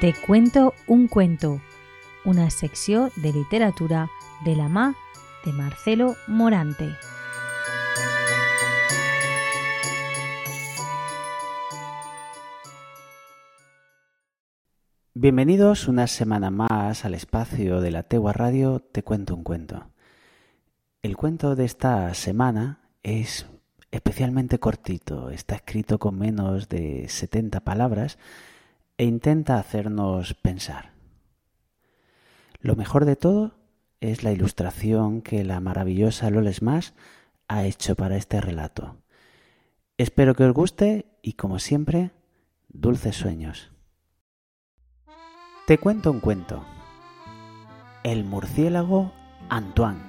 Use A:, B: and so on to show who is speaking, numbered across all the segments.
A: Te cuento un cuento, una secció de literatura de la mà de Marcelo Morante.
B: Bienvenidos una semana más al espacio de la Tegua Radio Te cuento un cuento. El cuento de esta semana es especialmente cortito, está escrito con menos de 70 palabras e intenta hacernos pensar. Lo mejor de todo es la ilustración que la maravillosa Loles Más ha hecho para este relato. Espero que os guste y como siempre, dulces sueños. Te cuento un cuento. El murciélago Antoine.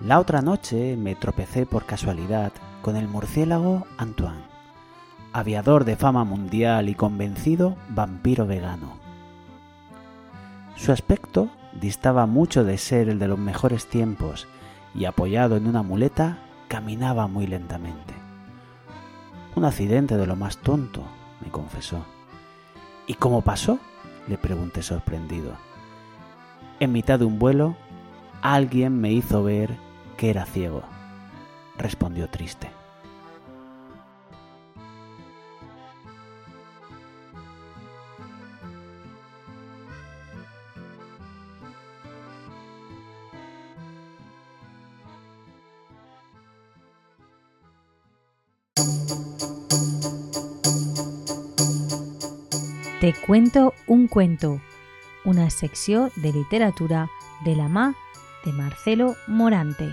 B: La otra noche me tropecé por casualidad con el murciélago Antoine aviador de fama mundial y convencido vampiro vegano. Su aspecto distaba mucho de ser el de los mejores tiempos y apoyado en una muleta caminaba muy lentamente. Un accidente de lo más tonto, me confesó. ¿Y cómo pasó? le pregunté sorprendido. En mitad de un vuelo, alguien me hizo ver que era ciego, respondió triste.
A: Te cuento un cuento, una secció de literatura de la mà de Marcelo Morante.